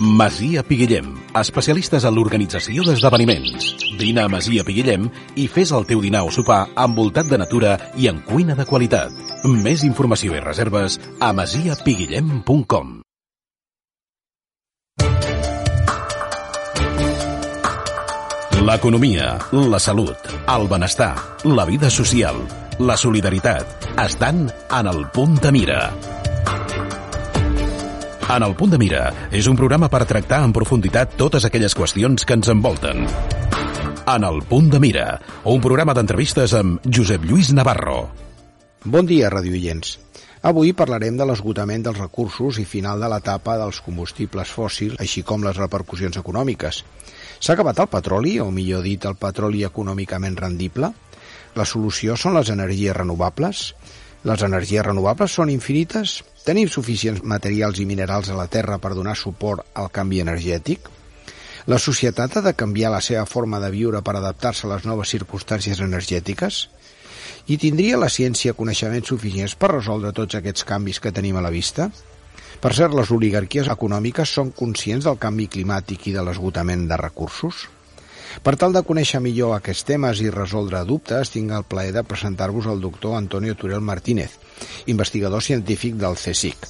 Masia Piguillem, especialistes en l'organització d'esdeveniments. Vine a Masia Piguillem i fes el teu dinar o sopar envoltat de natura i en cuina de qualitat. Més informació i reserves a masiapiguillem.com L'economia, la salut, el benestar, la vida social, la solidaritat estan en el punt de mira. En el punt de mira és un programa per tractar en profunditat totes aquelles qüestions que ens envolten. En el punt de mira, un programa d'entrevistes amb Josep Lluís Navarro. Bon dia, radioients. Avui parlarem de l'esgotament dels recursos i final de l'etapa dels combustibles fòssils, així com les repercussions econòmiques. S'ha acabat el petroli, o millor dit, el petroli econòmicament rendible? La solució són les energies renovables? Les energies renovables són infinites? Tenim suficients materials i minerals a la Terra per donar suport al canvi energètic? La societat ha de canviar la seva forma de viure per adaptar-se a les noves circumstàncies energètiques? I tindria la ciència coneixements suficients per resoldre tots aquests canvis que tenim a la vista? Per cert, les oligarquies econòmiques són conscients del canvi climàtic i de l'esgotament de recursos? Per tal de conèixer millor aquests temes i resoldre dubtes, tinc el plaer de presentar-vos el doctor Antonio Turel Martínez, investigador científic del CSIC.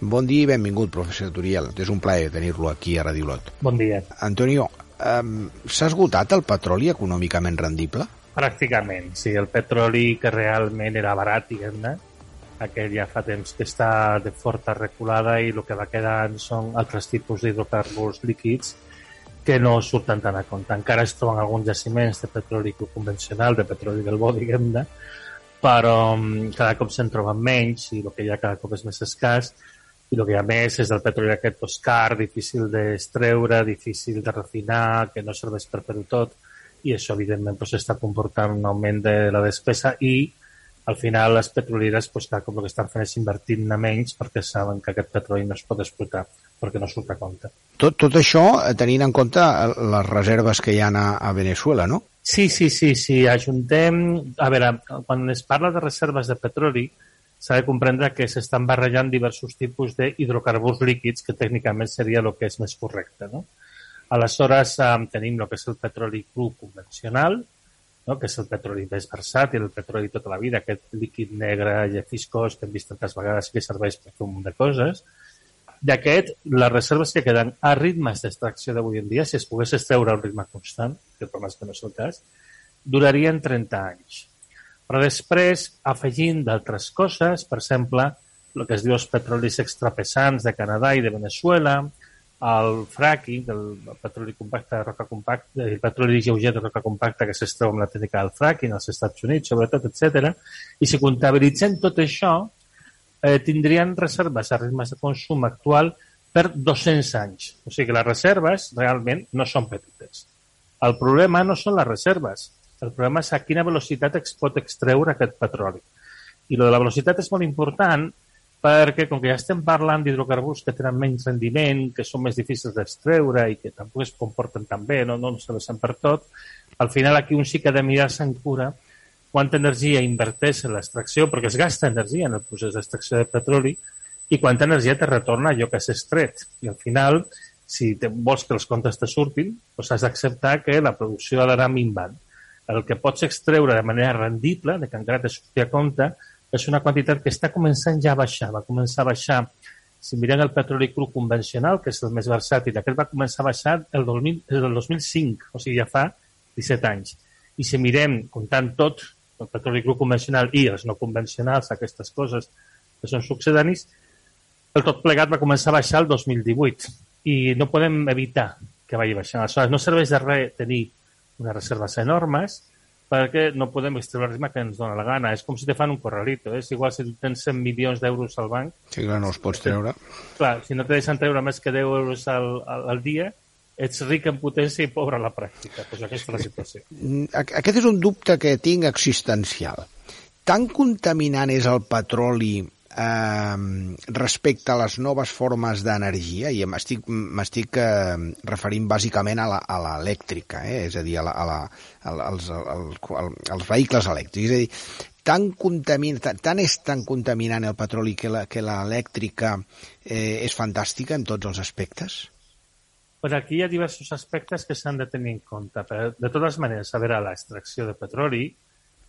Bon dia i benvingut, professor Turiel. És un plaer tenir-lo aquí a Radio Lot. Bon dia. Antonio, um, s'ha esgotat el petroli econòmicament rendible? Pràcticament, sí. El petroli que realment era barat, diguem-ne, aquell ja fa temps que està de forta reculada i el que va quedant són altres tipus d'hidrocarburs líquids que no surten tant a compte. Encara es troben alguns jaciments de petroli convencional, de petroli del bo, diguem-ne, però mm, cada cop se'n troben menys i el que hi ha cada cop és més escàs. I el que hi ha més és el petroli aquest pues, car, difícil d'estreure, difícil de refinar, que no serveix per fer-ho tot. I això evidentment pues, està comportant un augment de la despesa i al final les petrolieres pues, cada cop el que estan fent és invertir ne menys perquè saben que aquest petroli no es pot explotar perquè no surt a compte. Tot, tot això eh, tenint en compte eh, les reserves que hi ha a, a Venezuela, no? Sí, sí, sí, sí. Ajuntem... A veure, quan es parla de reserves de petroli, s'ha de comprendre que s'estan barrejant diversos tipus d'hidrocarburs líquids, que tècnicament seria el que és més correcte. No? Aleshores, eh, tenim el que és el petroli cru convencional, no? que és el petroli més versàtil, el petroli tota la vida, aquest líquid negre i fiscós que hem vist tantes vegades que serveix per fer un munt de coses. D'aquest, les reserves que queden a ritmes d'extracció d'avui en dia, si es pogués extreure a un ritme constant, que el problema que no és el cas, durarien 30 anys. Però després, afegint d'altres coses, per exemple, el que es diu els petrolis extrapesants de Canadà i de Venezuela, el fracking, el petroli compacte de roca compacta, el petroli lleuger de roca compacta que s'estreu amb la tècnica del fracking als Estats Units, sobretot, etc. I si comptabilitzem tot això, eh, tindrien reserves a ritmes de consum actual per 200 anys. O sigui que les reserves realment no són petites. El problema no són les reserves, el problema és a quina velocitat es pot extreure aquest petroli. I lo de la velocitat és molt important perquè com que ja estem parlant d'hidrocarburs que tenen menys rendiment, que són més difícils d'extreure i que tampoc es comporten tan bé, no, no serveixen per tot, al final aquí un sí que ha de mirar-se en cura quanta energia inverteix en l'extracció, perquè es gasta energia en el procés d'extracció de petroli, i quanta energia te retorna allò que has extret. I al final, si te, vols que els comptes te surtin, doncs has d'acceptar que la producció ha d'anar minvant. El que pots extreure de manera rendible, de que encara te surti a compte, és una quantitat que està començant ja a baixar. Va començar a baixar, si mirem el petroli cru convencional, que és el més versàtil, aquest va començar a baixar el, 2000, el 2005, o sigui, ja fa 17 anys. I si mirem, comptant tot, el petroli cru convencional i els no convencionals, aquestes coses que són succedanis, el tot plegat va començar a baixar el 2018 i no podem evitar que vagi baixant. Aleshores, no serveix de res tenir unes reserves enormes perquè no podem extreure el ritme que ens dona la gana. És com si te fan un corralito. Eh? És igual si tens 100 milions d'euros al banc. Sí, clar, no els pots treure. Clar, si no te deixen treure més que 10 euros al, al, al dia, ets ric en potència i pobre a la pràctica. Pues aquesta és la situació. Mm, aquest és un dubte que tinc existencial. Tan contaminant és el petroli eh, respecte a les noves formes d'energia, i m'estic eh, referint bàsicament a l'elèctrica, eh? és a dir, a la, a la, als, als, als vehicles elèctrics. És a dir, tan, contamina, tan, tan és tan contaminant el petroli que l'elèctrica eh, és fantàstica en tots els aspectes? Pues aquí hi ha diversos aspectes que s'han de tenir en compte. Però, de totes maneres, a veure, l'extracció de petroli,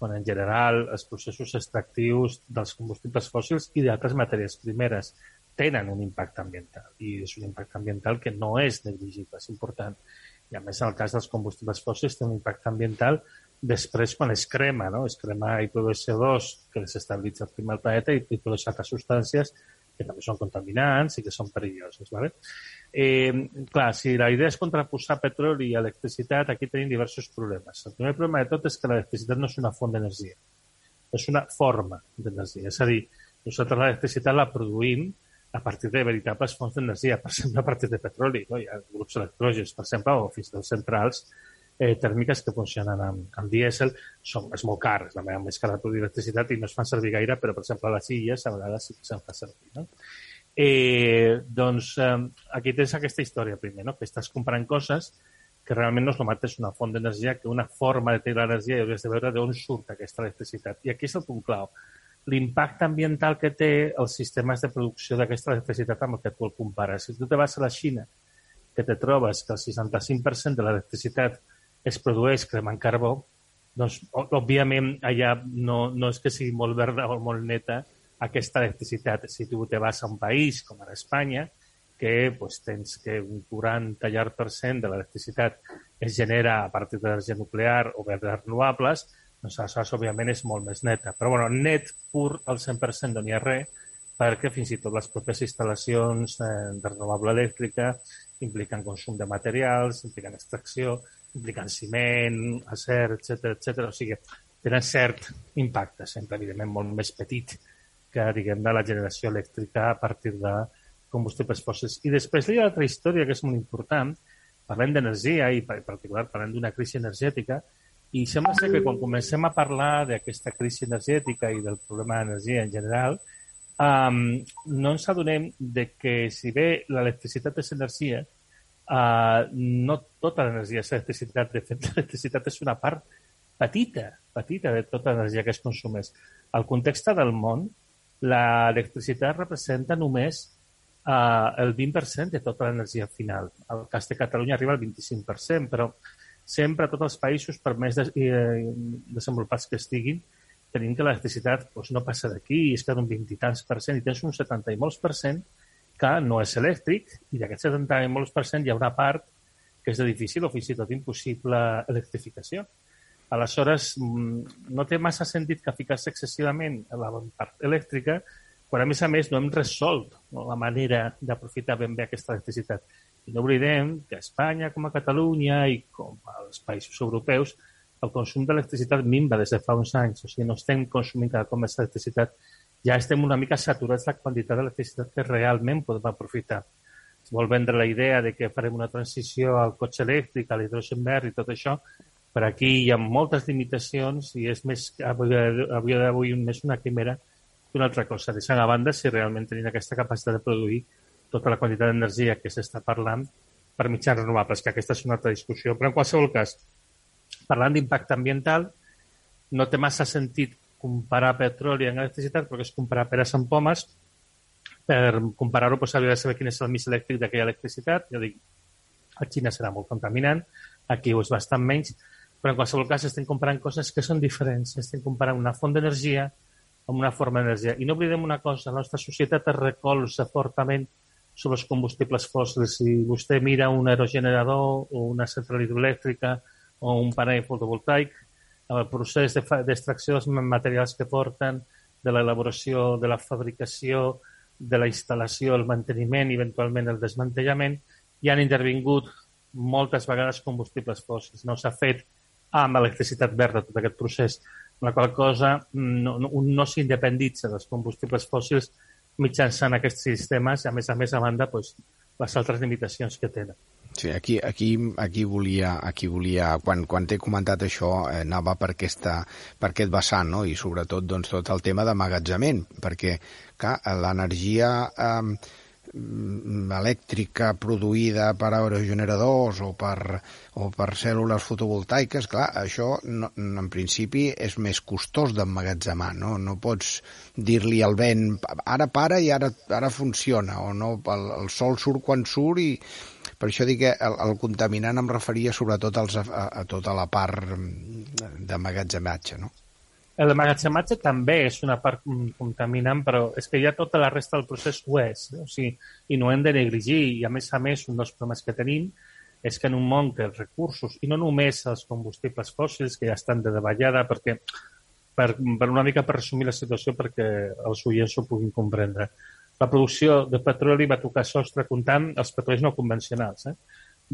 quan en general els processos extractius dels combustibles fòssils i d'altres matèries primeres tenen un impacte ambiental i és un impacte ambiental que no és negligible, és important. I a més, en el cas dels combustibles fòssils té un impacte ambiental després quan es crema, no? es crema i produeix CO2 que desestabilitza el clima del planeta i, i produeix altres substàncies que també són contaminants i que són perilloses. ¿vale? Eh, clar, si la idea és contraposar petroli i electricitat, aquí tenim diversos problemes. El primer problema de tot és que l'electricitat no és una font d'energia, és una forma d'energia. És a dir, nosaltres l'electricitat la produïm a partir de veritables fonts d'energia, per exemple, a partir de petroli. No? Hi ha grups electrògens, per exemple, o fins tot centrals eh, tèrmiques que funcionen amb, amb dièsel. Són, és molt car, és la més cara produir electricitat i no es fan servir gaire, però, per exemple, a les illes a vegades sí que se'n fa servir. No? Eh, doncs eh, aquí tens aquesta història primer, no? que estàs comprant coses que realment no és el mateix una font d'energia que una forma de tenir l'energia i hauries de veure d'on surt aquesta electricitat. I aquí és el punt clau. L'impacte ambiental que té els sistemes de producció d'aquesta electricitat amb el que tu el compares. Si tu te vas a la Xina, que te trobes que el 65% de l'electricitat es produeix cremant carbó, doncs, òbviament, allà no, no és que sigui molt verda o molt neta, aquesta electricitat. Si tu te vas a un país com ara Espanya, que pues, tens que un 40 llarg per cent de l'electricitat es genera a partir d'energia nuclear o de renovables, doncs aleshores, òbviament, és molt més neta. Però, bueno, net pur al 100% no n'hi ha res, perquè fins i tot les pròpies instal·lacions eh, de renovable elèctrica impliquen consum de materials, impliquen extracció, impliquen ciment, acer, etc etc. O sigui, tenen cert impacte, sempre, evidentment, molt més petit que, diguem, de la generació elèctrica a partir de combustibles fòssils. I després hi ha altra història que és molt important. Parlem d'energia i, en particular, parlem d'una crisi energètica i sembla ser que quan comencem a parlar d'aquesta crisi energètica i del problema d'energia en general, um, no ens adonem de que si bé l'electricitat és energia, uh, no tota l'energia és electricitat. De fet, l'electricitat és una part petita, petita de tota l'energia que es consumeix. El context del món l'electricitat representa només eh, el 20% de tota l'energia final. El cas de Catalunya arriba al 25%, però sempre tots els països, per més de, eh, desenvolupats que estiguin, tenim que l'electricitat doncs, no passa d'aquí és que d'un 20 i tants per cent i tens un 70 i molts per cent que no és elèctric i d'aquest 70 i molts per cent hi ha una part que és de difícil o fins i tot impossible electrificació. Aleshores, mm, no té massa sentit que ficar-se excessivament a la part elèctrica quan, a més a més, no hem resolt la manera d'aprofitar ben bé aquesta electricitat. I no oblidem que a Espanya, com a Catalunya i com als països europeus, el consum d'electricitat minva des de fa uns anys. O sigui, no estem consumint cada cop electricitat. Ja estem una mica saturats la quantitat d'electricitat que realment podem aprofitar. Es vol vendre la idea de que farem una transició al cotxe elèctric, a l'hidrogen verd i tot això, per aquí hi ha moltes limitacions i és més, avui, avui d'avui més una quimera que una altra cosa. Deixant a banda si realment tenim aquesta capacitat de produir tota la quantitat d'energia que s'està parlant per mitjans renovables, que aquesta és una altra discussió. Però en qualsevol cas, parlant d'impacte ambiental, no té massa sentit comparar petroli amb electricitat perquè és comparar peres amb pomes. Per comparar-ho, doncs, havia de saber quin és el mix elèctric d'aquella electricitat. Jo dic, a Xina serà molt contaminant, aquí ho és bastant menys, però en qualsevol cas estem comparant coses que són diferents. Estem comparant una font d'energia amb una forma d'energia. I no oblidem una cosa, la nostra societat es recolza fortament sobre els combustibles fòssils. Si vostè mira un aerogenerador o una central hidroelèctrica o un panell fotovoltaic, el procés d'extracció dels materials que porten, de l'elaboració, de la fabricació, de la instal·lació, el manteniment i eventualment el desmantellament, hi han intervingut moltes vegades combustibles fòssils. No s'ha fet amb electricitat verda tot aquest procés, la qual cosa no, no, un no s'independitza dels combustibles fòssils mitjançant aquests sistemes a més a més, a banda, doncs, les altres limitacions que tenen. Sí, aquí, aquí, aquí volia, aquí volia quan, quan t'he comentat això, eh, anava per, aquesta, per aquest vessant, no? i sobretot doncs, tot el tema d'amagatzament, perquè l'energia eh, Mm, elèctrica produïda per aerogeneradors o per, o per cèl·lules fotovoltaiques, clar, això no, en principi és més costós d'emmagatzemar, no? No pots dir-li al vent, ara para i ara, ara funciona, o no, el, el sol surt quan surt i Per això dic que el, el contaminant em referia sobretot als, a, a tota la part mm, de magatzematge, no? El magatzematge també és una part contaminant, però és que ja tota la resta del procés ho és. Eh? O sigui, I no hem de negligir. I, a més a més, un dels problemes que tenim és que en un món que els recursos, i no només els combustibles fòssils, que ja estan de davallada, perquè per, per una mica per resumir la situació perquè els oients ho puguin comprendre. La producció de petroli va tocar sostre comptant els petrolis no convencionals. Eh?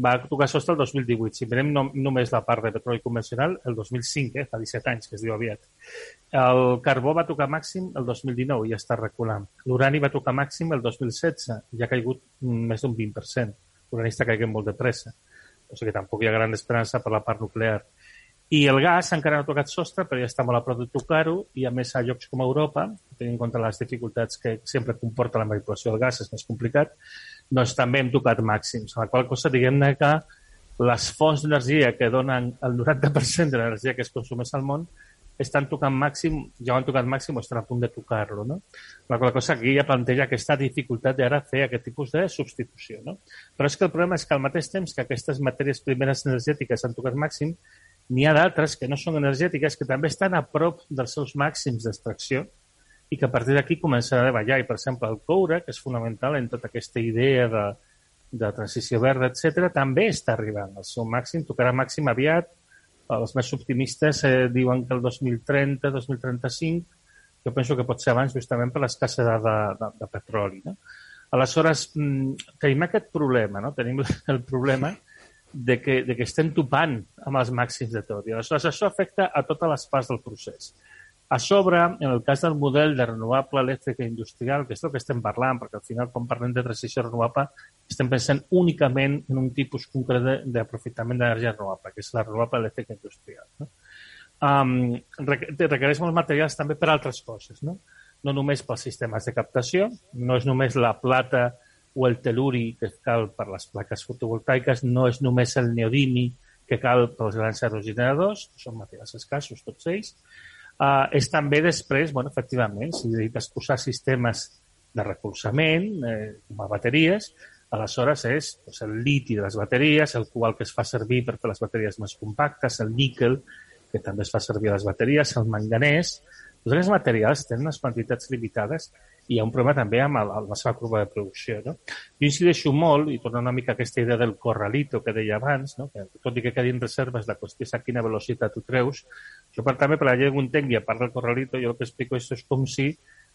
Va tocar sostre el 2018. Si mirem no, només la part de petroli convencional, el 2005, eh? fa 17 anys, que es diu aviat. El carbó va tocar màxim el 2019 i està reculant. L'urani va tocar màxim el 2016 i ha caigut més d'un 20% l'uranista caigué molt de pressa. O sigui que tampoc hi ha gran esperança per la part nuclear. I el gas encara no ha tocat sostre, però ja està molt a prop de tocar-ho, i a més a llocs com Europa, tenint en compte les dificultats que sempre comporta la manipulació del gas, és més complicat, doncs també hem tocat màxims. La qual cosa, diguem-ne que les fonts d'energia que donen el 90% de l'energia que es consumeix al món estan tocant màxim, ja ho han tocat màxim o estan a punt de tocar-lo. No? La qual cosa aquí ja planteja aquesta dificultat d'ara fer aquest tipus de substitució. No? Però és que el problema és que al mateix temps que aquestes matèries primeres energètiques han tocat màxim, n'hi ha d'altres que no són energètiques que també estan a prop dels seus màxims d'extracció i que a partir d'aquí començarà a davallar. I, per exemple, el coure, que és fonamental en tota aquesta idea de, de transició verda, etc, també està arribant al seu màxim, tocarà màxim aviat, els més optimistes eh, diuen que el 2030, 2035, jo penso que pot ser abans justament per l'escassedat de, de, de petroli. No? Aleshores, mm, tenim aquest problema, no? tenim el problema de que, de que estem topant amb els màxims de tot. I aleshores això afecta a totes les parts del procés. A sobre, en el cas del model de renovable elèctrica industrial, que és el que estem parlant, perquè al final, quan parlem de transició renovable, estem pensant únicament en un tipus concret d'aprofitament d'energia renovable, que és la renovable elèctrica industrial. No? Um, requereix molts materials també per altres coses, no? no només pels sistemes de captació, no és només la plata o el teluri que cal per les plaques fotovoltaiques, no és només el neodimi que cal pels grans aerogeneradors, són materials escassos tots ells, Uh, és també després, bueno, efectivament, si dediques a posar sistemes de recolzament, eh, com a bateries, aleshores és doncs, el liti de les bateries, el qual que es fa servir per fer les bateries més compactes, el níquel, que també es fa servir a les bateries, el manganès... Tots aquests materials tenen unes quantitats limitades hi ha un problema també amb, el, la seva curva de producció. No? Jo incideixo molt, i torno una mica a aquesta idea del corralito que deia abans, no? que tot i que quedin reserves, la qüestió és a quina velocitat ho treus. Jo, per també, per la que ho entengui, a part del corralito, jo el que explico és, és com si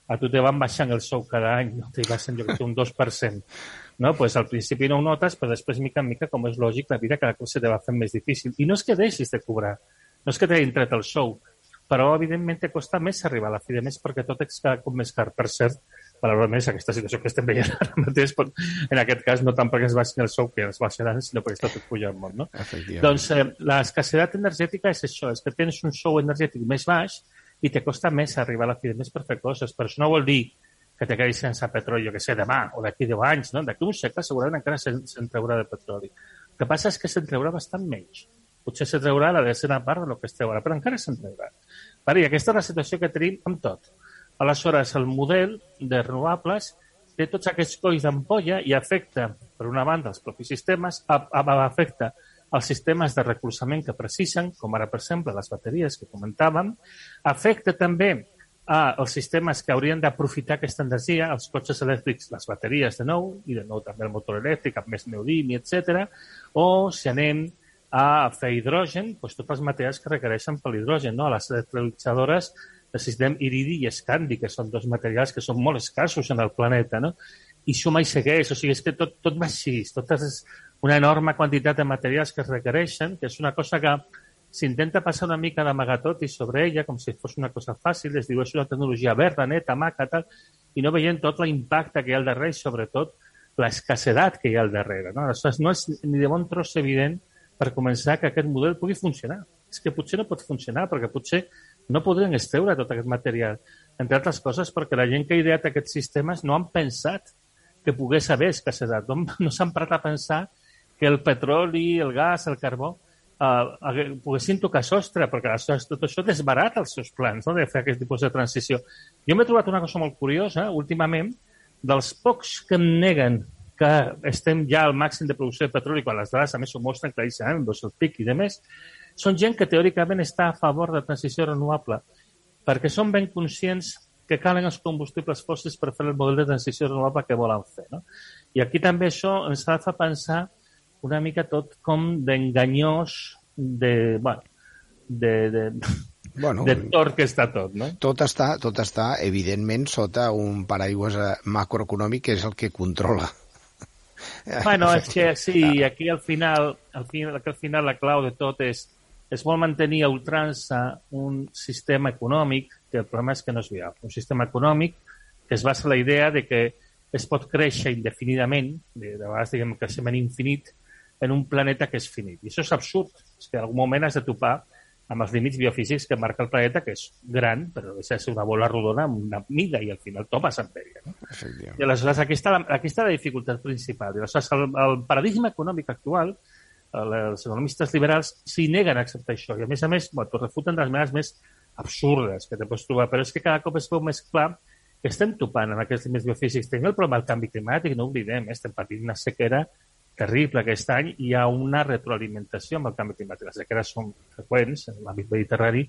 a tu te van baixant el sou cada any, no? te baixen jo un 2%. No? Pues al principi no ho notes, però després, mica en mica, com és lògic, la vida cada cop se te va fent més difícil. I no és que deixis de cobrar, no és que t'hagin tret el sou, però evidentment te costa més arribar a la fi de mes perquè tot és cada cop més car. Per cert, malauradament és aquesta situació que estem veient ara mateix, però en aquest cas no tant perquè es baixin el sou que es baixaran, sinó perquè està tot pujant molt. No? Doncs eh, l'escassedat energètica és això, és que tens un sou energètic més baix i te costa més arribar a la fi de mes per fer coses. Però això no vol dir que te quedis sense petroli, jo que sé, demà o d'aquí 10 anys, no? D'aquí un segle segurament encara se'n treurà de petroli. El que passa és que se'n treurà bastant menys. Potser se treurà la desena part del que es treurà, però encara se'n treurà. Vale, I aquesta és la situació que tenim amb tot. Aleshores, el model de renovables té tots aquests colls d'ampolla i afecta, per una banda, els propis sistemes, afecta els sistemes de recolzament que precisen, com ara, per exemple, les bateries que comentàvem, afecta també a els sistemes que haurien d'aprofitar aquesta energia, els cotxes elèctrics, les bateries de nou, i de nou també el motor elèctric amb més neodimi, etc. O si anem a fer hidrogen, doncs tots els materials que requereixen per l'hidrogen. No? A les electrolitzadores necessitem iridi i escandi, que són dos materials que són molt escassos en el planeta. No? I suma i segueix, o sigui, és que tot, tot va així, tot és una enorme quantitat de materials que es requereixen, que és una cosa que s'intenta passar una mica d'amagatot i sobre ella, com si fos una cosa fàcil, es diu és una tecnologia verda, neta, maca, tal, i no veient tot l'impacte que hi ha al darrere i sobretot l'escassedat que hi ha al darrere. No? Aleshores, no és ni de bon tros evident per començar que aquest model pugui funcionar. És que potser no pot funcionar perquè potser no podrien extreure tot aquest material. Entre altres coses perquè la gent que ha ideat aquests sistemes no han pensat que pogués haver escassedat. No, no s'han parat a pensar que el petroli, el gas, el carbó eh, poguessin tocar sostre, perquè tot això desbarata els seus plans no? de fer aquest tipus de transició. Jo m'he trobat una cosa molt curiosa últimament dels pocs que em neguen que estem ja al màxim de producció de petroli, quan les dades a més ho mostren claríssimament, doncs el pic i de més, són gent que teòricament està a favor de transició renovable, perquè són ben conscients que calen els combustibles fòssils per fer el model de transició renovable que volen fer. No? I aquí també això ens fer pensar una mica tot com d'enganyós, de, bueno, de, de, bueno, de tot que està tot, no? Tot està, tot està, evidentment, sota un paraigües macroeconòmic que és el que controla. Bueno, és que sí, aquí al final, al final, al final la clau de tot és es vol mantenir a ultrança un sistema econòmic que el problema és que no és viable. Un sistema econòmic que es basa en la idea de que es pot créixer indefinidament, de, de vegades diguem creixement infinit, en un planeta que és finit. I això és absurd. És que en algun moment has de topar amb els límits biofísics que marca el planeta, que és gran, però de ser una bola rodona amb una mida i al final topes amb ella. No? I aleshores aquí està, la, aquí està la dificultat principal. I aleshores el, el paradigma econòmic actual, els economistes liberals s'hi neguen a acceptar això i a més a més bueno, refuten de les maneres més absurdes que te pots trobar, però és que cada cop es veu més clar que estem topant amb aquests límits biofísics. Tenim el problema del canvi climàtic, no oblidem, eh? estem patint una sequera terrible aquest any, hi ha una retroalimentació amb el canvi climàtic. Les sequeres són freqüents en l'àmbit mediterrani,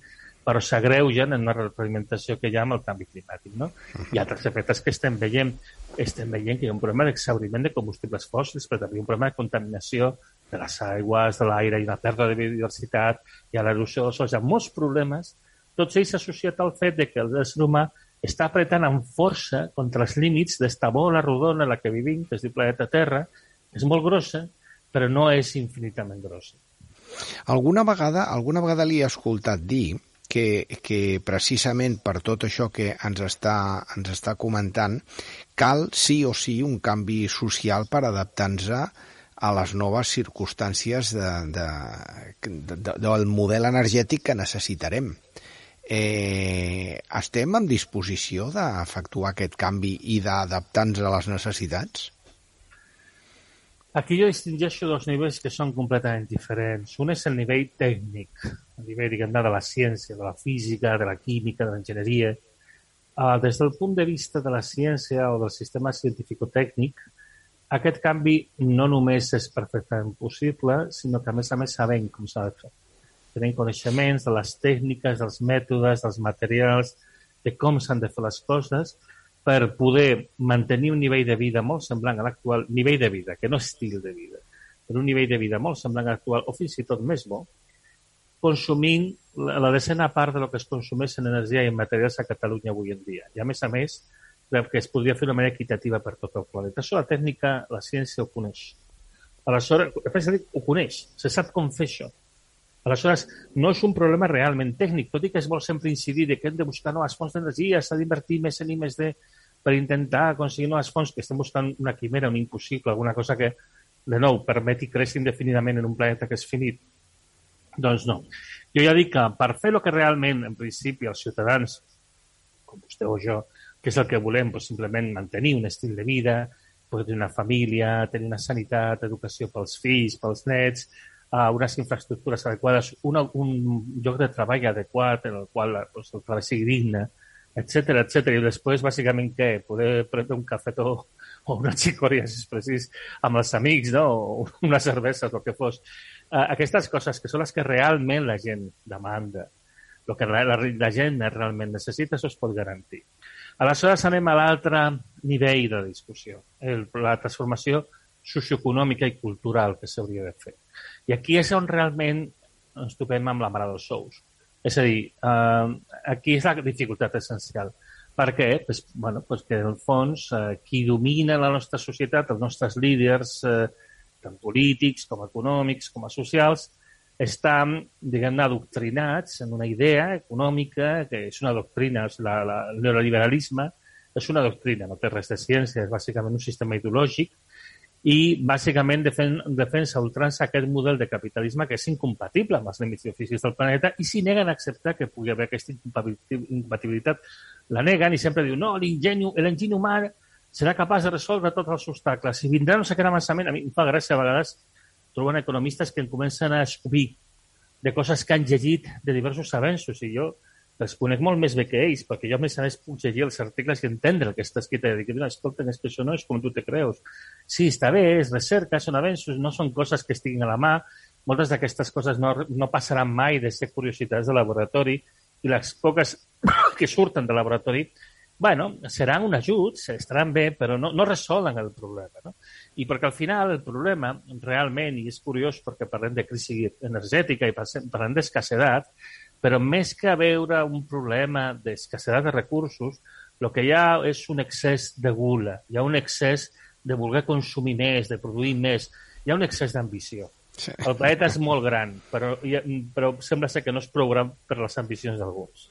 però s'agreugen en una retroalimentació que hi ha amb el canvi climàtic. No? I altres efectes que estem veient, estem veient que hi ha un problema d'exauriment de combustibles fòssils, però també un problema de contaminació de les aigües, de l'aire, i una pèrdua de biodiversitat, hi ha l'erosió dels sols, hi ha molts problemes, tots ells associats al fet de que l'ésser humà està apretant amb força contra els límits d'esta bola rodona en la que vivim, que es diu planeta Terra, és molt grossa, però no és infinitament grossa. Alguna vegada, alguna vegada li he escoltat dir que, que precisament per tot això que ens està, ens està comentant, cal sí o sí un canvi social per adaptar-nos a les noves circumstàncies de, de, de, de, del model energètic que necessitarem. Eh, estem en disposició d'efectuar aquest canvi i d'adaptar-nos a les necessitats? Aquí jo distingeixo dos nivells que són completament diferents. Un és el nivell tècnic, el nivell, diguem de la ciència, de la física, de la química, de l'enginyeria. Uh, des del punt de vista de la ciència o del sistema científico-tècnic, aquest canvi no només és perfectament possible, sinó que a més a més sabem com s'ha de fer. Tenim coneixements de les tècniques, dels mètodes, dels materials, de com s'han de fer les coses, per poder mantenir un nivell de vida molt semblant a l'actual, nivell de vida, que no estil de vida, però un nivell de vida molt semblant a l'actual, o fins i tot més bo, consumint la, la decena part de lo que es consumeix en energia i en materials a Catalunya avui en dia. I a més a més, que es podria fer d'una manera equitativa per tot el planeta. Això la tècnica, la ciència ho coneix. Aleshores, ho coneix, se sap com fer això. Aleshores, no és un problema realment tècnic, tot i que es vol sempre incidir que hem de buscar noves fonts d'energia, s'ha d'invertir més en I més D, per intentar aconseguir noves fonts que estem buscant una quimera, un impossible, alguna cosa que, de nou, permeti créixer indefinidament en un planeta que és finit. Doncs no. Jo ja dic que per fer el que realment, en principi, els ciutadans, com vostè o jo, que és el que volem, doncs simplement mantenir un estil de vida, poder tenir una família, tenir una sanitat, educació pels fills, pels nets, uh, unes infraestructures adequades, una, un lloc de treball adequat en el qual doncs, el treball sigui digne, etc etc. I després, bàsicament, què? Poder prendre un cafetó o una xicòria, si és precís, amb els amics, no? o una cervesa, el que fos. Uh, aquestes coses que són les que realment la gent demanda, el que la, la, la gent realment necessita, això es pot garantir. Aleshores anem a l'altre nivell de discussió, el, la transformació socioeconòmica i cultural que s'hauria de fer. I aquí és on realment ens topem amb la mare dels sous. És a dir, eh, aquí és la dificultat essencial. Per què? Pues, bueno, pues que en el fons eh, qui domina la nostra societat, els nostres líders, eh, tant polítics com econòmics com socials, estan, diguem-ne, adoctrinats en una idea econòmica que és una doctrina, la, la, el neoliberalisme és una doctrina, no té res de ciència, és bàsicament un sistema ideològic i bàsicament defen defensa ultrança aquest model de capitalisme que és incompatible amb els límits físics del planeta i s'hi neguen a acceptar que pugui haver aquesta incompatibilitat. La neguen i sempre diu no, l'enginy humà serà capaç de resoldre tots els obstacles. I vindrà no sé què avançament. A mi em fa gràcia a vegades troben economistes que en comencen a escobir de coses que han llegit de diversos avenços i jo els conec molt més bé que ells, perquè jo, a més a més, puc llegir els articles i entendre el que està escrit i dir, escolta, és que això no és com tu te creus. Sí, està bé, és recerca, són avenços, no són coses que estiguin a la mà, moltes d'aquestes coses no, no passaran mai de ser curiositats de laboratori i les poques que surten del laboratori bueno, seran un ajut, estaran bé, però no, no resolen el problema. No? I perquè al final el problema, realment, i és curiós perquè parlem de crisi energètica i parlem d'escassedat, però més que veure un problema d'escassedat de recursos, el que hi ha és un excés de gula, hi ha un excés de voler consumir més, de produir més, hi ha un excés d'ambició. Sí. El planeta és molt gran, però, però sembla ser que no és prou gran per les ambicions d'alguns.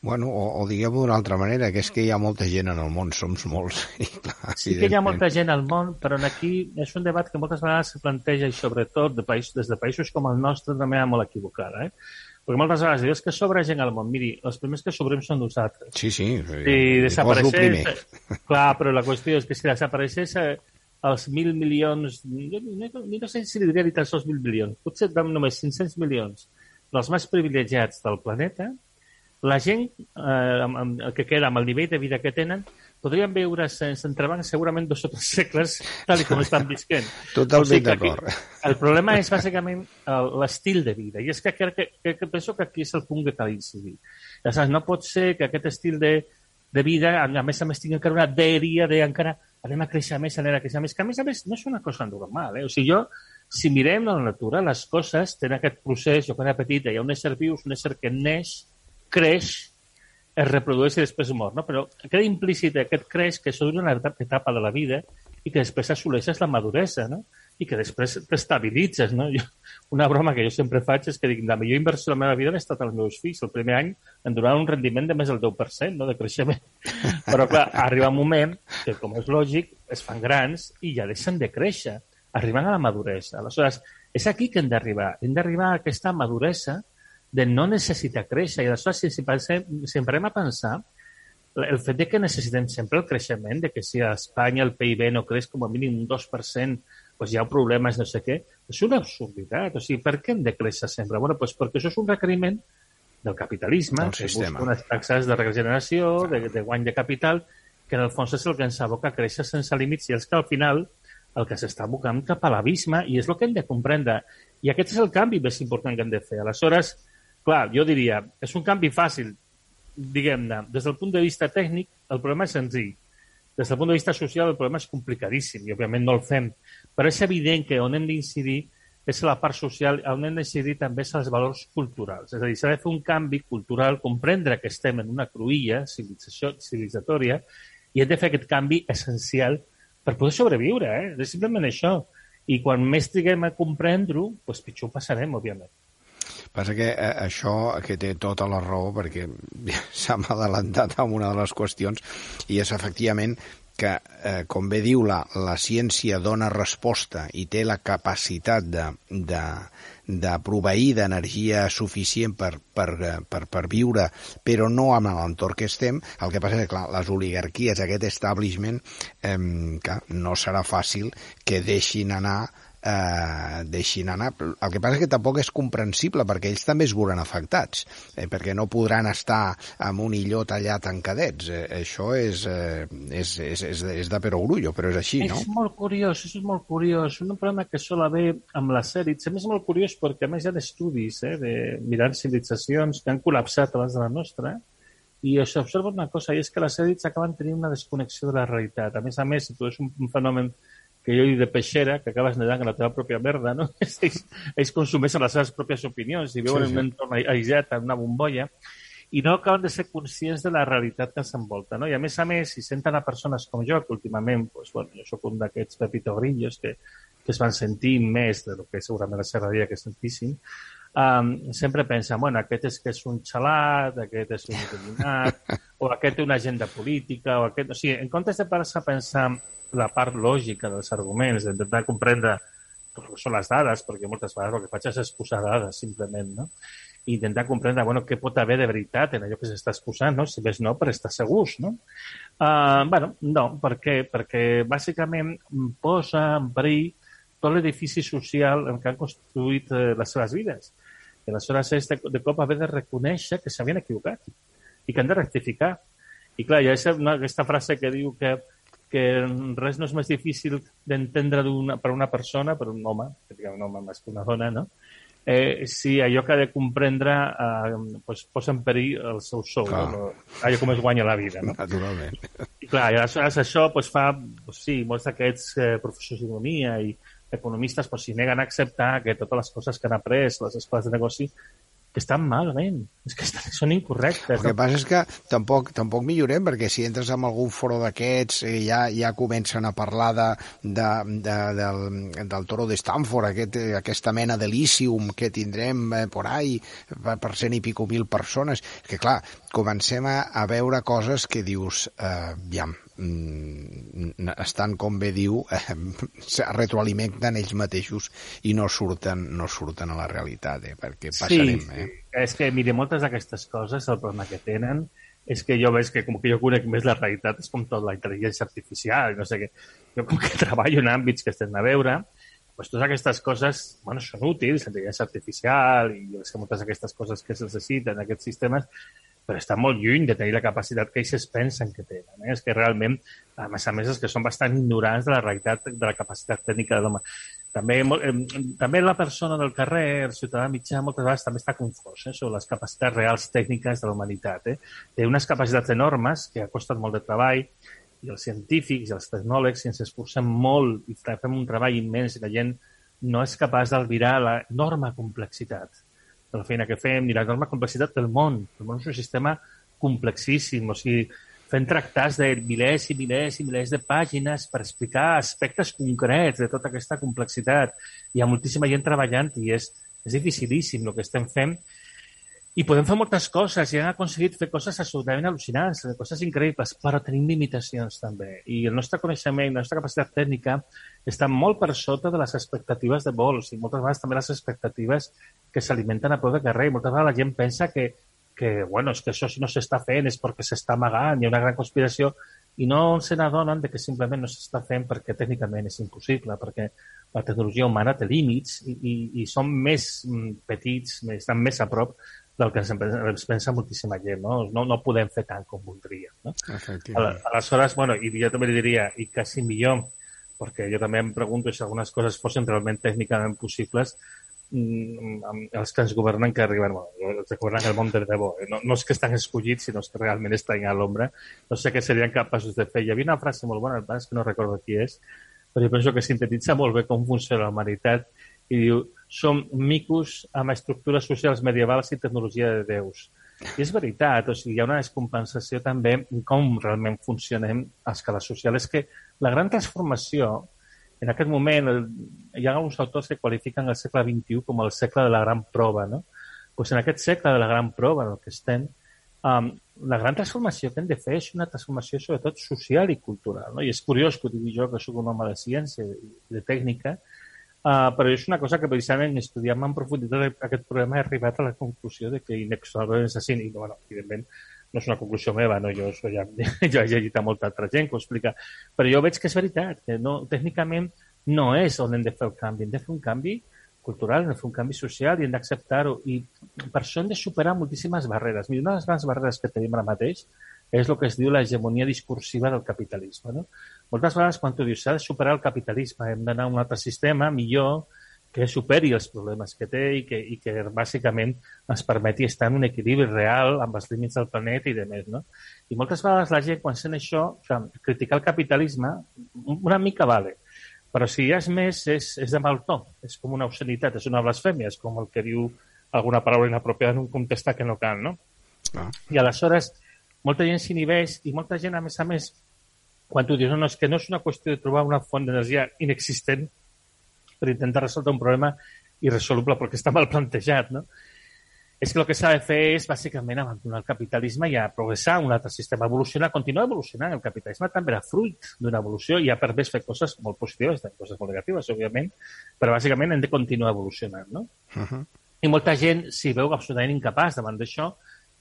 Bueno, o, o diguem-ho d'una altra manera, que és que hi ha molta gent en el món, som molts. I clar, sí que hi ha molta gent al món, però aquí és un debat que moltes vegades se planteja i sobretot de països, des de països com el nostre de manera molt equivocada. Eh? Perquè moltes vegades dius que sobra gent al món. Miri, els primers que sobrem són nosaltres. Sí, sí. Si desapareixés... Clar, però la qüestió és que si desapareixés eh, els mil milions... No, no, no sé si li diria ni tan sols mil milions. Potser vam només 500 milions dels més privilegiats del planeta, la gent eh, amb, amb, que queda amb el nivell de vida que tenen podríem veure sense entrebanc segurament dos o tres segles tal com estan visquent. Totalment o sigui d'acord. El problema és bàsicament l'estil de vida i és que, que, que, que penso que aquí és el punt que cal incidir. Ja saps, no pot ser que aquest estil de, de vida, a més a més, tingui encara una dèria de encara anem a créixer més, anem a créixer més, que a més a més no és una cosa normal. Eh? O sigui, jo, si mirem la natura, les coses tenen aquest procés, jo quan era petit, hi ha un ésser viu, un ésser que neix, creix, es reprodueix i després mor, no? Però queda implícit aquest creix que això és una etapa de la vida i que després assoleixes la maduresa, no? I que després t'estabilitzes, no? Jo, una broma que jo sempre faig és que dic, la millor inversió de la meva vida ha estat els meus fills. El primer any em donaven un rendiment de més del 10%, no?, de creixement. Però, clar, arriba un moment que, com és lògic, es fan grans i ja deixen de créixer. Arriben a la maduresa. Aleshores, és aquí que hem d'arribar. Hem d'arribar a aquesta maduresa de no necessitar créixer. I aleshores, si, si, pensem, si emprem a pensar, el fet de que necessitem sempre el creixement, de que si a Espanya el PIB no creix com a mínim un 2%, doncs hi ha problemes, no sé què, és una absurditat. O sigui, per què hem de créixer sempre? Bueno, doncs perquè això és un requeriment del capitalisme, del que busca unes taxes de regeneració, de, de guany de capital, que en el fons és el que ens aboca a créixer sense límits i és que al final el que s'està abocant cap a l'abisme i és el que hem de comprendre. I aquest és el canvi més important que hem de fer. Aleshores, Clar, jo diria, és un canvi fàcil, diguem-ne. Des del punt de vista tècnic, el problema és senzill. Des del punt de vista social, el problema és complicadíssim i, òbviament, no el fem. Però és evident que on hem d'incidir és la part social, on hem d'incidir també és els valors culturals. És a dir, s'ha de fer un canvi cultural, comprendre que estem en una cruïlla civilitzatòria i hem de fer aquest canvi essencial per poder sobreviure. Eh? És simplement això. I quan més triguem a comprendre-ho, doncs pitjor passarem, òbviament. Passa que eh, això que té tota la raó perquè s'ha adelantat amb una de les qüestions i és efectivament que, eh, com bé diu, la, la ciència dona resposta i té la capacitat de, de, de proveir d'energia suficient per, per, eh, per, per viure, però no amb l'entorn que estem. El que passa és que, clar, les oligarquies, aquest establishment, eh, que no serà fàcil que deixin anar eh, deixin anar. El que passa és que tampoc és comprensible perquè ells també es veuran afectats, eh, perquè no podran estar amb un illot allà tancadets. Eh, això és, eh, és, és, és, de, és de perogrullo, però és així, no? És molt curiós, és molt curiós. Un problema que sol haver amb les sèries. A més, és molt curiós perquè a més hi ha estudis eh, de mirar civilitzacions que han col·lapsat abans de la nostra, i s'observa una cosa, i és que les èlits acaben tenint una desconnexió de la realitat. A més a més, si tu és un, un fenomen que jo dic de peixera, que acabes nedant en la teva pròpia merda, no? ells, ells consumeixen les seves pròpies opinions i viuen sí, sí. en un entorn aïllat, en una bombolla, i no acaben de ser conscients de la realitat que ens envolta. No? I a més a més, si senten a persones com jo, que últimament, pues, bueno, jo sóc un d'aquests pepito grillos que, que es van sentir més de lo que segurament la serraria que sentissin, um, sempre pensen, bueno, aquest és que és un xalat, aquest és un il·luminat, o aquest té una agenda política, o aquest... O sigui, en comptes de parar-se a pensar la part lògica dels arguments, d'intentar comprendre que són les dades, perquè moltes vegades el que faig és exposar dades, simplement, no? I intentar comprendre, bueno, què pot haver de veritat en allò que s'està exposant, no? Si més no, per estar segurs, no? Uh, bueno, no, per què? Perquè bàsicament posa en perill tot l'edifici social en què han construït eh, les seves vides. I aleshores és de, de cop haver de reconèixer que s'havien equivocat i que han de rectificar. I clar, hi ha una, aquesta frase que diu que, que res no és més difícil d'entendre per una persona, per un home, que un home més que una dona, no? eh, si allò que ha de comprendre eh, pues, posa en perill el seu sou, no? allò com es guanya la vida. No? Naturalment. I clar, i aleshores això pues, fa, pues, sí, molts d'aquests eh, professors d'economia i economistes pues, s'hi neguen a acceptar que totes les coses que han après les escoles de negoci que estan malament, és que estan, són incorrectes. El que passa és que tampoc, tampoc millorem, perquè si entres en algun foro d'aquests eh, ja, ja comencen a parlar de, de, de, del, del toro de Stanford, aquest, eh, aquesta mena d'Elysium que tindrem eh, por ahí per cent i pico mil persones. Que clar, comencem a, a veure coses que dius, eh, ja, estan, com bé diu, eh, retroalimenten ells mateixos i no surten, no surten a la realitat, eh, perquè passarem. Sí, eh? és que, mire, moltes d'aquestes coses, el problema que tenen és que jo veig que com que jo conec més la realitat és com tot la intel·ligència artificial, no sé què. Jo com que treballo en àmbits que estem a veure, pues totes aquestes coses, bueno, són útils, intel·ligència artificial i moltes d'aquestes coses que es necessiten en aquests sistemes, però està molt lluny de tenir la capacitat que ells es pensen que tenen. Eh? És que realment, a més a més, és que són bastant ignorants de la realitat, de la capacitat tècnica de l'home. També, eh, també la persona del carrer, el ciutadà mitjà, moltes vegades també està confós eh, sobre les capacitats reals tècniques de la humanitat. Eh? Té unes capacitats enormes que ha costat molt de treball i els científics i els tecnòlegs, si ens esforcem molt i fem un treball immens i la gent no és capaç d'albirar l'enorme complexitat de la feina que fem, ni l'enorme complexitat del món. El món és un sistema complexíssim, o sigui, fent tractats de milers i milers i milers de pàgines per explicar aspectes concrets de tota aquesta complexitat. Hi ha moltíssima gent treballant i és, és dificilíssim el que estem fent. I podem fer moltes coses i hem aconseguit fer coses absolutament al·lucinants, coses increïbles, però tenim limitacions també. I el nostre coneixement, la nostra capacitat tècnica està molt per sota de les expectatives de vols i moltes vegades també les expectatives que s'alimenten a peu de carrer. I moltes vegades la gent pensa que, que, bueno, és que això si no s'està fent és perquè s'està amagant, hi ha una gran conspiració, i no se n'adonen que simplement no s'està fent perquè tècnicament és impossible, perquè la tecnologia humana té límits i, i, i són més mm, petits, estan més a prop del que ens pensa moltíssima gent, no? No, no podem fer tant com voldríem, no? Aleshores, bueno, i jo també li diria, i quasi millor, perquè jo també em pregunto si algunes coses fossin realment tècnicament possibles, Mm, amb els que ens governen que arriben, bueno, els que governen el món de debò, eh? no, no és que estan escollits, sinó que realment estan a l'ombra, no sé què serien capaços de fer. Hi havia una frase molt bona, el que no recordo qui és, però jo penso que sintetitza molt bé com funciona la humanitat i diu, som micos amb estructures socials medievals i tecnologia de déus. I és veritat, o sigui, hi ha una descompensació també en com realment funcionem a escala social. És que la gran transformació en aquest moment el, hi ha alguns autors que qualifiquen el segle XXI com el segle de la gran prova, no? Pues en aquest segle de la gran prova en el que estem, um, la gran transformació que hem de fer és una transformació sobretot social i cultural. No? I és curiós que ho digui jo, que sóc un home de ciència i de tècnica, uh, però és una cosa que precisament estudiant en profunditat aquest problema he arribat a la conclusió de que inexorablement és així. I, bueno, evidentment, no és una conclusió meva, no? jo, ja, jo he llegit a molta altra gent que ho explica, però jo veig que és veritat, que no, tècnicament no és on hem de fer el canvi, hem de fer un canvi cultural, hem de fer un canvi social i hem d'acceptar-ho. I per això hem de superar moltíssimes barreres. Mira, una de les grans barreres que tenim ara mateix és el que es diu l'hegemonia discursiva del capitalisme. No? Moltes vegades quan tu dius s'ha de superar el capitalisme, hem d'anar a un altre sistema millor, que superi els problemes que té i que, i que bàsicament ens permeti estar en un equilibri real amb els límits del planeta i de més. No? I moltes vegades la gent, quan sent això, sigui, criticar el capitalisme, una mica vale, però si ja és més, és, és de mal to, és com una obscenitat, és una blasfèmia, és com el que diu alguna paraula inapropiada en un contestar que no cal, no? Ah. I aleshores, molta gent s'inhibeix i molta gent, a més a més, quan tu dius, no, no, és que no és una qüestió de trobar una font d'energia inexistent, per intentar resoldre un problema irresoluble perquè està mal plantejat, no? És que el que s'ha de fer és, bàsicament, abandonar el capitalisme i a progressar un altre sistema, evolucionar, continuar evolucionant. El capitalisme també era fruit d'una evolució i ha permès fer coses molt positives, coses molt negatives, òbviament, però bàsicament hem de continuar evolucionant, no? Uh -huh. I molta gent s'hi veu absolutament incapaç davant d'això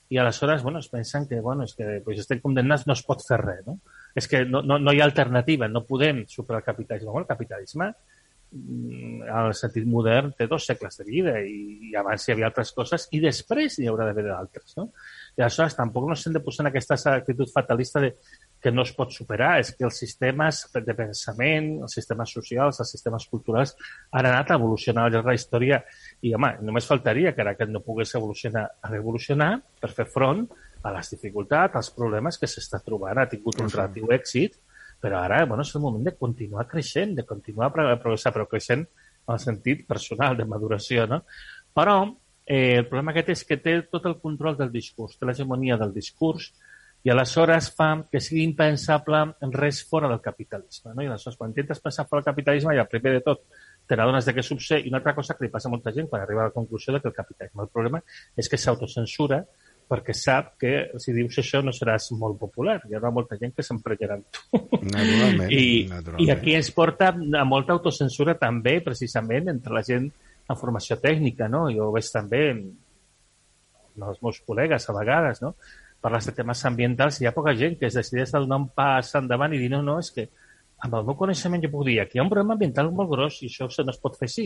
i aleshores, bueno, es pensen que, bueno, és que pues, estem condemnats, no es pot fer res, no? És que no, no, no hi ha alternativa, no podem superar el capitalisme. Bueno, el capitalisme en el sentit modern, té dos segles de vida i, i abans hi havia altres coses i després n'hi haurà d'haver d'altres. No? I aleshores tampoc no s'hem de posar en aquesta actitud fatalista de que no es pot superar, és que els sistemes de pensament, els sistemes socials, els sistemes culturals han anat a evolucionar al llarg de la història i, home, només faltaria que ara que no pogués evolucionar, a evolucionar per fer front a les dificultats, als problemes que s'està trobant. Ha tingut un relatiu èxit, però ara bueno, és el moment de continuar creixent, de continuar progressar, però creixent en el sentit personal, de maduració, no? Però eh, el problema aquest és que té tot el control del discurs, té l'hegemonia del discurs, i aleshores fa que sigui impensable res fora del capitalisme. No? I aleshores, quan intentes pensar fora del capitalisme, ja, primer de tot, te n'adones de què succeeix i una altra cosa que li passa a molta gent quan arriba a la conclusió de que el capitalisme el problema és que s'autocensura perquè sap que si dius això no seràs molt popular. Hi haurà molta gent que s'emprenyarà amb tu. Naturalment, I, naturalment. I aquí ens porta a molta autocensura també, precisament, entre la gent en formació tècnica, no? Jo ho veig també en els meus col·legues a vegades, no? Parles de temes ambientals i hi ha poca gent que es decideix del nom pas endavant i dir no, no, és que amb el meu coneixement jo puc dir que hi ha un problema ambiental molt gros i això no es pot fer així.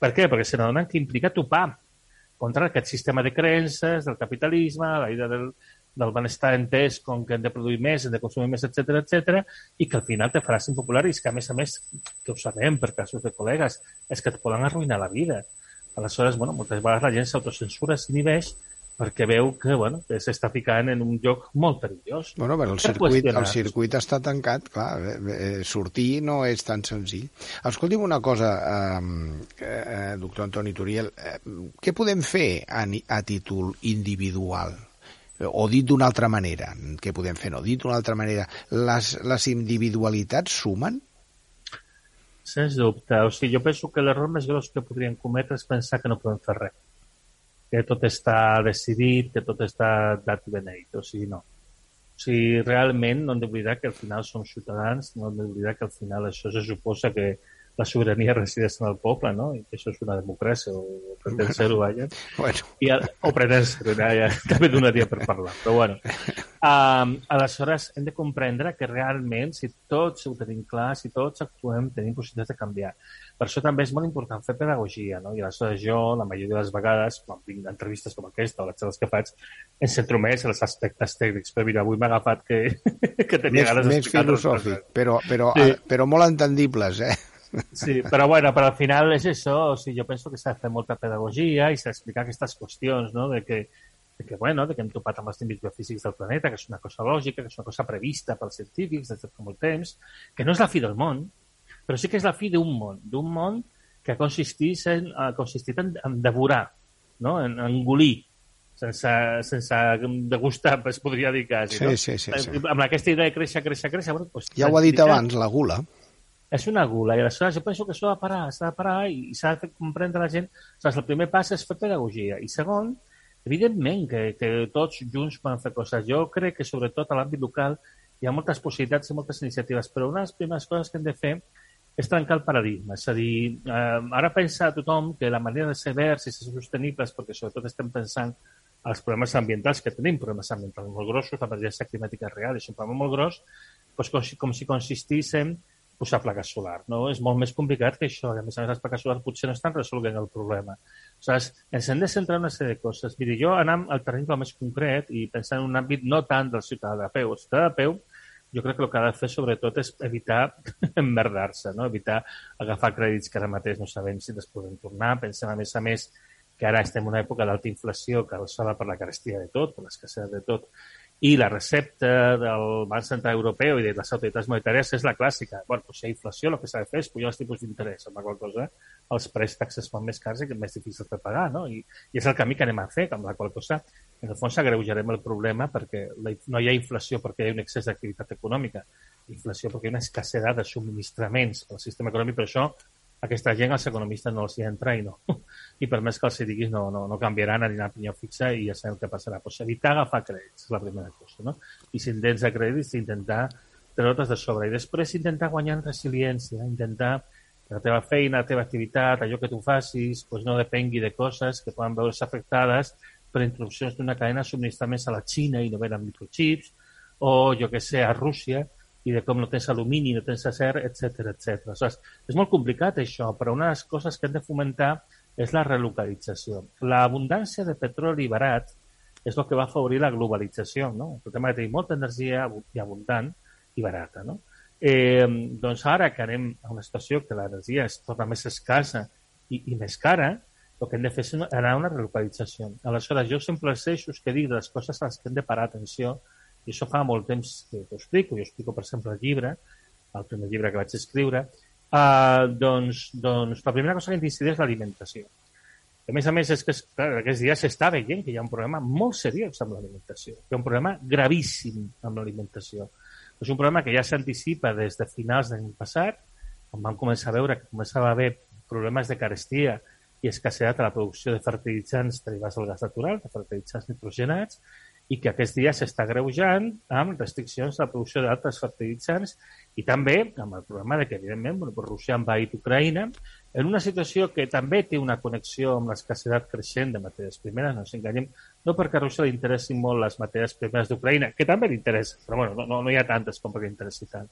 Per què? Perquè se n'adonen que implica topar contra aquest sistema de creences, del capitalisme, la idea del, del benestar entès com que hem de produir més, hem de consumir més, etc etc i que al final te faràs impopular i és que, a més a més, que ho sabem per casos de col·legues, és que et poden arruïnar la vida. Aleshores, bueno, moltes vegades la gent s'autocensura, s'inhibeix perquè veu que bueno, s'està ficant en un lloc molt perillós. Bueno, però el circuit, el circuit està tancat, clar, eh, eh, sortir no és tan senzill. Escolti'm una cosa, eh, eh, doctor Antoni Turiel, eh, què podem fer a, a títol individual? O dit d'una altra manera, què podem fer? No, dit d'una altra manera, les, les individualitats sumen? Sens dubte. O sigui, jo penso que l'error més gros que podríem cometre és pensar que no podem fer res que tot està decidit, que tot està dat i beneït. O sigui, no. O sigui, realment no hem d'oblidar que al final som ciutadans, no hem d'oblidar que al final això se suposa que la sobirania resideix en el poble, no? I això és una democràcia, o pretén ser-ho, vaja. Bueno. I, o pretén ser-ho, ja, ja, també donaria per parlar, però bueno. Um, aleshores, hem de comprendre que realment, si tots ho tenim clar, si tots actuem, tenim possibilitats de canviar. Per això també és molt important fer pedagogia, no? I aleshores jo, la majoria de les vegades, quan vinc d'entrevistes com aquesta o les xerrades que faig, em centro més en els aspectes tècnics. Però mira, avui m'ha agafat que, que tenia més, ganes Més filosòfic, però, però, Sí. però molt entendibles, eh? Sí, però bueno, però al final és això, o sigui, jo penso que s'ha de fer molta pedagogia i s'ha d'explicar aquestes qüestions, no?, de que, de que, bueno, de que hem topat amb els límits biofísics del planeta, que és una cosa lògica, que és una cosa prevista pels científics des de fa molt temps, que no és la fi del món, però sí que és la fi d'un món, d'un món que consistís en, ha consistit en, en devorar, no?, en, en engolir, sense, sense degustar, es podria dir quasi, Sí, no? sí, sí, sí. Amb aquesta idea de créixer, créixer, créixer... Bueno, doncs, Ja ho ha dit abans, la gula. És una gula i aleshores jo penso que això ha de parar, s'ha de parar i s'ha de comprendre la gent. Saps, el primer pas és fer pedagogia i segon, evidentment que, que tots junts poden fer coses. Jo crec que sobretot a l'àmbit local hi ha moltes possibilitats i moltes iniciatives, però una de les primeres coses que hem de fer és trencar el paradigma. És a dir, eh, ara pensa tothom que la manera de ser verds i ser sostenibles, perquè sobretot estem pensant als problemes ambientals, que tenim problemes ambientals molt grossos, la emergència climàtica real és un problema molt gros, doncs com, si, com si consistís en posar placa solar. No? És molt més complicat que això. A més a més, les plaques solars potser no estan resolent el problema. Aleshores, ens hem de centrar en una sèrie de coses. Miri, jo anant al terreny més concret i pensant en un àmbit no tant del ciutadà de peu. El ciutadà de peu jo crec que el que ha de fer sobretot és evitar emmerdar-se, no? evitar agafar crèdits que ara mateix no sabem si els podem tornar. Pensem, a més a més, que ara estem en una època d'alta inflació causada per la carestia de tot, per l'escassedat de tot, i la recepta del Banc Central Europeu i de les autoritats monetàries és la clàssica. Bueno, doncs si hi ha inflació, el que s'ha de fer és pujar els tipus d'interès, amb la qual cosa els préstecs es fan més cars i més difícils de pagar, no? I, I és el camí que anem a fer, amb la qual cosa, en el fons, agreujarem el problema perquè la, no hi ha inflació perquè hi ha un excés d'activitat econòmica, inflació perquè hi ha una escassedat de subministraments al sistema econòmic, però això aquesta gent als economistes no els hi entra i no. I per més que els hi diguis no, no, no canviaran, aniran a pinyó fixa i ja sabem què passarà. Pues evitar agafar crèdits és la primera cosa, no? I si tens de crèdits, intentar treure-te'ls de sobre. I després intentar guanyar en resiliència, intentar que la teva feina, la teva activitat, allò que tu facis, pues no depengui de coses que poden veure's afectades per interrupcions d'una cadena de a la Xina i no venen microchips, o jo que sé, a Rússia, i de com no tens alumini, no tens acer, etc etc. Aleshores, és molt complicat això, però una de les coses que hem de fomentar és la relocalització. L'abundància de petroli barat és el que va afavorir la globalització, no? El tema de tenir molta energia i abundant i barata, no? Eh, doncs ara que anem a una situació que l'energia es torna més escassa i, i més cara, el que hem de fer és anar a una relocalització. Aleshores, jo sempre els eixos que dic de les coses a les que hem de parar atenció, i això fa molt temps que ho explico, jo explico, per exemple, el llibre, el primer llibre que vaig escriure, uh, doncs, doncs la primera cosa que hem és l'alimentació. A més a més, és que clar, aquests dies s'està veient que hi ha un problema molt seriós amb l'alimentació, que hi ha un problema gravíssim amb l'alimentació. És un problema que ja s'anticipa des de finals d'any passat, quan vam començar a veure que començava a haver problemes de carestia i escassedat a la producció de fertilitzants derivats del gas natural, de fertilitzants nitrogenats, i que aquests dies s'està greujant amb restriccions a la producció d'altres fertilitzants i també amb el problema de que, evidentment, bueno, Rússia ha envaït Ucraïna en una situació que també té una connexió amb l'escassedat creixent de matèries primeres, no ens enganyem, no perquè a Rússia li interessin molt les matèries primeres d'Ucraïna, que també li interessa, però bueno, no, no hi ha tantes com perquè interessi tant,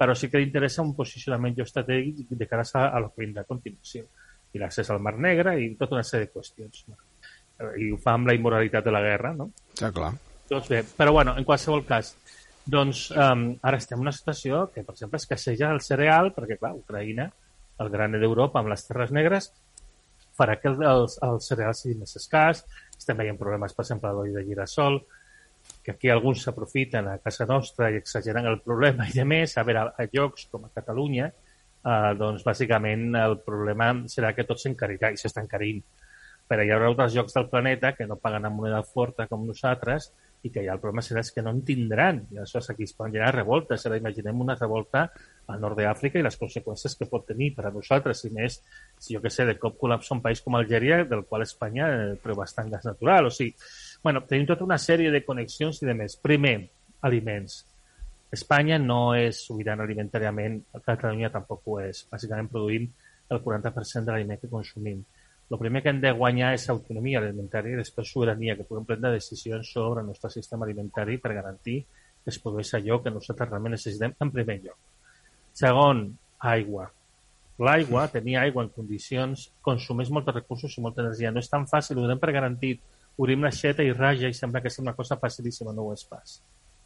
però sí que li interessa un posicionament geoestratègic de cara a, lo que a continuació, i l'accés al Mar Negre i tota una sèrie de qüestions. No? I ho fa amb la immoralitat de la guerra, no? Ja, clar. Doncs bé, però bueno, en qualsevol cas, doncs um, ara estem en una situació que, per exemple, escasseja el cereal, perquè, clar, Ucraïna, el gran d'Europa, amb les terres negres, farà que el, el, el cereal sigui més escàs. Estem veient problemes, per exemple, l'oli de girassol, que aquí alguns s'aprofiten a casa nostra i exageren el problema i de més, a veure, a llocs com a Catalunya, eh, doncs bàsicament el problema serà que tot s'encarirà i s'està encarint però hi haurà altres llocs del planeta que no paguen amb moneda forta com nosaltres i que ja el problema serà que no en tindran. I això aquí es poden generar revoltes. Ara imaginem una revolta al nord d'Àfrica i les conseqüències que pot tenir per a nosaltres, i més, si jo que sé, de cop col·lapsa un país com Algèria, del qual Espanya eh, treu bastant gas natural. O sigui, bueno, tenim tota una sèrie de connexions i de més. Primer, aliments. Espanya no és sobirana alimentàriament, Catalunya tampoc ho és. Bàsicament produïm el 40% de l'aliment que consumim el primer que hem de guanyar és autonomia alimentària i després sobirania, que puguem prendre decisions sobre el nostre sistema alimentari per garantir que es produeix allò que nosaltres realment necessitem en primer lloc. Segon, aigua. L'aigua, tenir aigua en condicions, consumeix molts recursos i molta energia. No és tan fàcil, ho donem per garantit. Obrim l'aixeta i raja i sembla que és una cosa facilíssima, no ho és pas.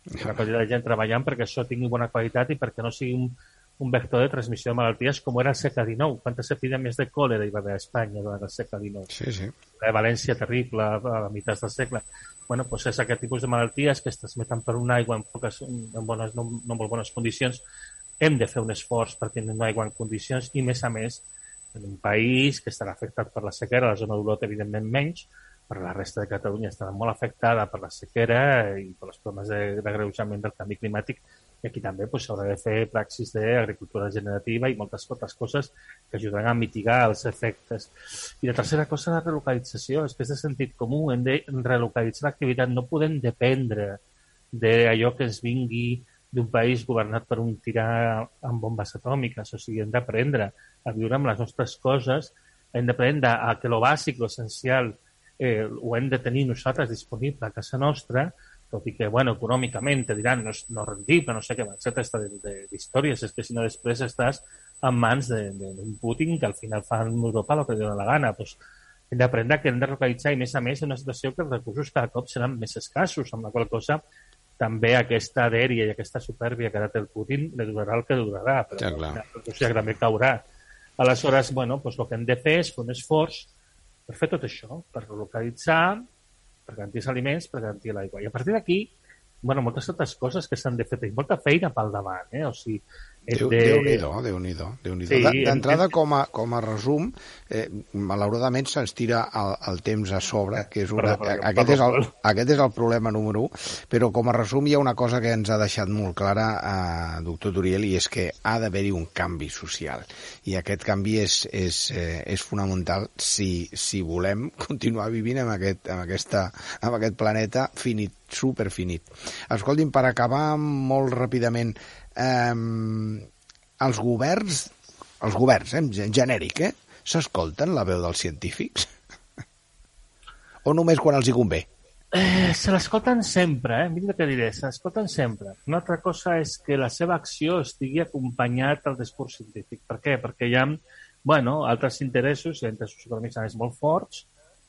Una quantitat de gent treballant perquè això tingui bona qualitat i perquè no sigui un, un vector de transmissió de malalties com era el segle XIX. Quantes epidèmies de còlera hi va haver a Espanya durant el segle XIX? Sí, sí. La de València terrible a la meitat del segle. bueno, doncs és aquest tipus de malalties que es transmeten per una aigua en, poques, en, bones, no, no molt bones condicions. Hem de fer un esforç per tenir una aigua en condicions i, més a més, en un país que estarà afectat per la sequera, la zona d'Olot, evidentment, menys, però la resta de Catalunya estarà molt afectada per la sequera i per els problemes de, del canvi climàtic i aquí també s'haurà de fer praxis d'agricultura generativa i moltes altres coses que ajudaran a mitigar els efectes. I la tercera cosa, la relocalització, és que és de sentit comú, hem de relocalitzar l'activitat, no podem dependre d'allò que ens vingui d'un país governat per un tirà amb bombes atòmiques, o sigui, hem d'aprendre a viure amb les nostres coses, hem d'aprendre que lo bàsic, lo essencial, eh, ho hem de tenir nosaltres disponible a casa nostra, tot i que, bueno, econòmicament te diran no és no rendible, no sé què, etc. d'històries, és que si no després estàs en mans d'un Putin que al final fa en Europa el que dona la gana. Pues, hem d'aprendre que hem de localitzar i, més a més, en una situació que els recursos cada cop seran més escassos, amb la qual cosa també aquesta dèria i aquesta supèrbia que ha el Putin li durarà el que durarà, però ja, clar. la Rússia també caurà. Aleshores, bueno, pues, el que hem de fer és fer un esforç per fer tot això, per localitzar, per garantir els aliments, per garantir l'aigua. I a partir d'aquí, bueno, moltes altres coses que s'han de fer. Tenim molta feina pel davant, eh? O sigui, Déu, de... Déu-n'hi-do, Déu-n'hi-do. Déu sí, D'entrada, com, a, com a resum, eh, malauradament se'ns tira el, el temps a sobre, que és una, perdó, perdó, aquest, és el, aquest és el problema número 1, però com a resum hi ha una cosa que ens ha deixat molt clara, eh, doctor Turiel, i és que ha d'haver-hi un canvi social. I aquest canvi és, és, eh, és fonamental si, si volem continuar vivint en aquest, en, aquesta, en aquest planeta finit, superfinit. Escolti'm, per acabar molt ràpidament, eh, els governs, els governs, eh, en genèric, eh, s'escolten la veu dels científics? o només quan els hi convé? Eh, se l'escolten sempre, eh? Mira què diré, se l'escolten sempre. Una altra cosa és que la seva acció estigui acompanyat al discurs científic. Per què? Perquè hi ha bueno, altres interessos, hi ha interessos econòmics molt forts,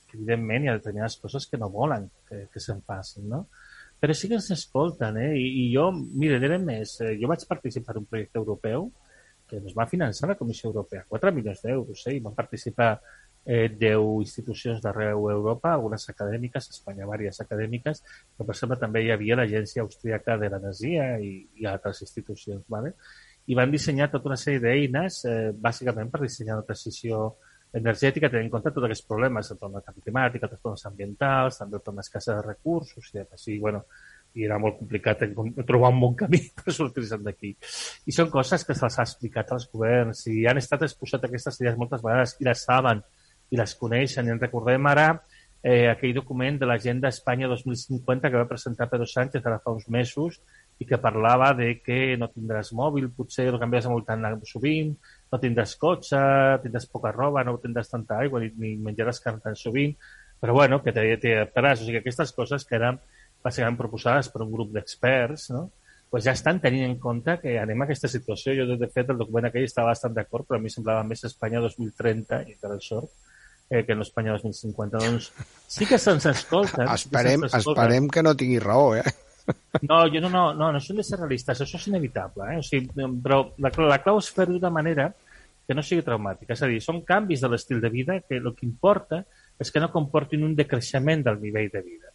que evidentment hi ha determinades coses que no volen que, que se'n passin, no? Però sí que ens escolten, eh? I, i jo, mira, diré més, eh, jo vaig participar en un projecte europeu que ens va finançar la Comissió Europea, 4 milions d'euros, eh? I van participar eh, 10 institucions d'arreu Europa, algunes acadèmiques, a Espanya diverses acadèmiques, però per exemple també hi havia l'Agència Austríaca de l'Energia i, i altres institucions, ¿vale? i van dissenyar tota una sèrie d'eines, eh, bàsicament per dissenyar una transició energètica, tenint en compte tots aquests problemes, el problema del canvi climàtic, els problemes ambientals, també el problema d'escassa de recursos, i així, bueno, i era molt complicat trobar un bon camí per sortir-se'n d'aquí. I són coses que se'ls ha explicat als governs i han estat exposat aquestes idees moltes vegades i les saben i les coneixen. I en recordem ara eh, aquell document de l'Agenda Espanya 2050 que va presentar Pedro Sánchez ara fa uns mesos i que parlava de que no tindràs mòbil, potser el canviaràs molt tan sovint, no tindràs cotxe, tindràs poca roba, no tindràs tanta aigua ni, ni menjaràs carn tan sovint, però bueno, que t'hi adaptaràs. O sigui, aquestes coses que eren bàsicament proposades per un grup d'experts, no? pues ja estan tenint en compte que anem a aquesta situació. Jo, de fet, el document aquell estava bastant d'acord, però a mi semblava més Espanya 2030, i per sort, eh, que no Espanya 2050. Doncs sí que se'ns escolta. esperem, que se esperem que no tingui raó, eh? No, jo no, no, no, no som de ser realistes, això és inevitable, eh? o sigui, però la, la clau és fer-ho de manera que no sigui traumàtica. És a dir, són canvis de l'estil de vida que el que importa és que no comportin un decreixement del nivell de vida.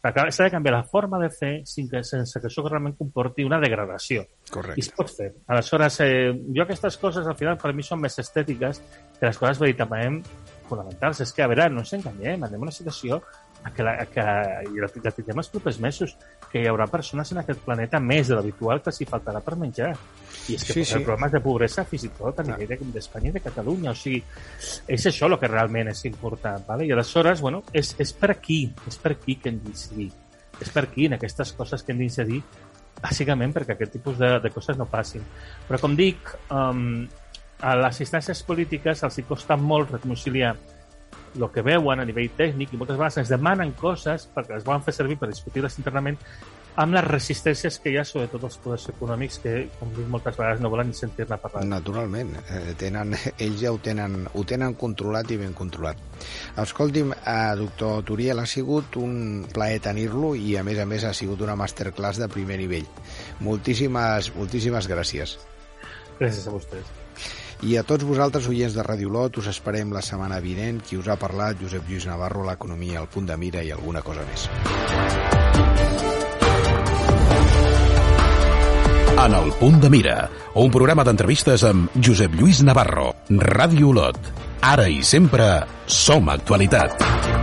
S'ha de canviar la forma de fer sense, sense que això realment comporti una degradació. Correcte. I es pot fer. Aleshores, eh, jo aquestes coses al final per mi són més estètiques que les coses veritablement fonamentals. És que, a veure, no ens enganyem, anem a una situació que, la, que i tindrem els propers mesos, que hi haurà persones en aquest planeta més de l'habitual que s'hi faltarà per menjar. I és que sí, sí. problemes de pobresa fins i tot a nivell d'Espanya i de Catalunya. O sigui, és això el que realment és important. ¿vale? I aleshores, bueno, és, és per aquí, és per aquí que hem d'incidir. És per aquí, en aquestes coses que hem d'incidir, bàsicament perquè aquest tipus de, de coses no passin. Però com dic, um, a les instàncies polítiques els hi costa molt reconciliar el que veuen a nivell tècnic i moltes vegades ens demanen coses perquè les volen fer servir per discutir-les internament amb les resistències que hi ha, sobretot els poders econòmics, que, com dic moltes vegades, no volen ni sentir-ne parlar. Naturalment. Eh, tenen, ells ja ho tenen, ho tenen controlat i ben controlat. Escolti'm, eh, doctor Turiel, ha sigut un plaer tenir-lo i, a més a més, ha sigut una masterclass de primer nivell. Moltíssimes, moltíssimes gràcies. Gràcies a vostès. I a tots vosaltres, oients de Radio Lot, us esperem la setmana vinent. Qui us ha parlat, Josep Lluís Navarro, l'economia, el punt de mira i alguna cosa més. En el punt de mira, un programa d'entrevistes amb Josep Lluís Navarro, Ràdio Olot. Ara i sempre som actualitat.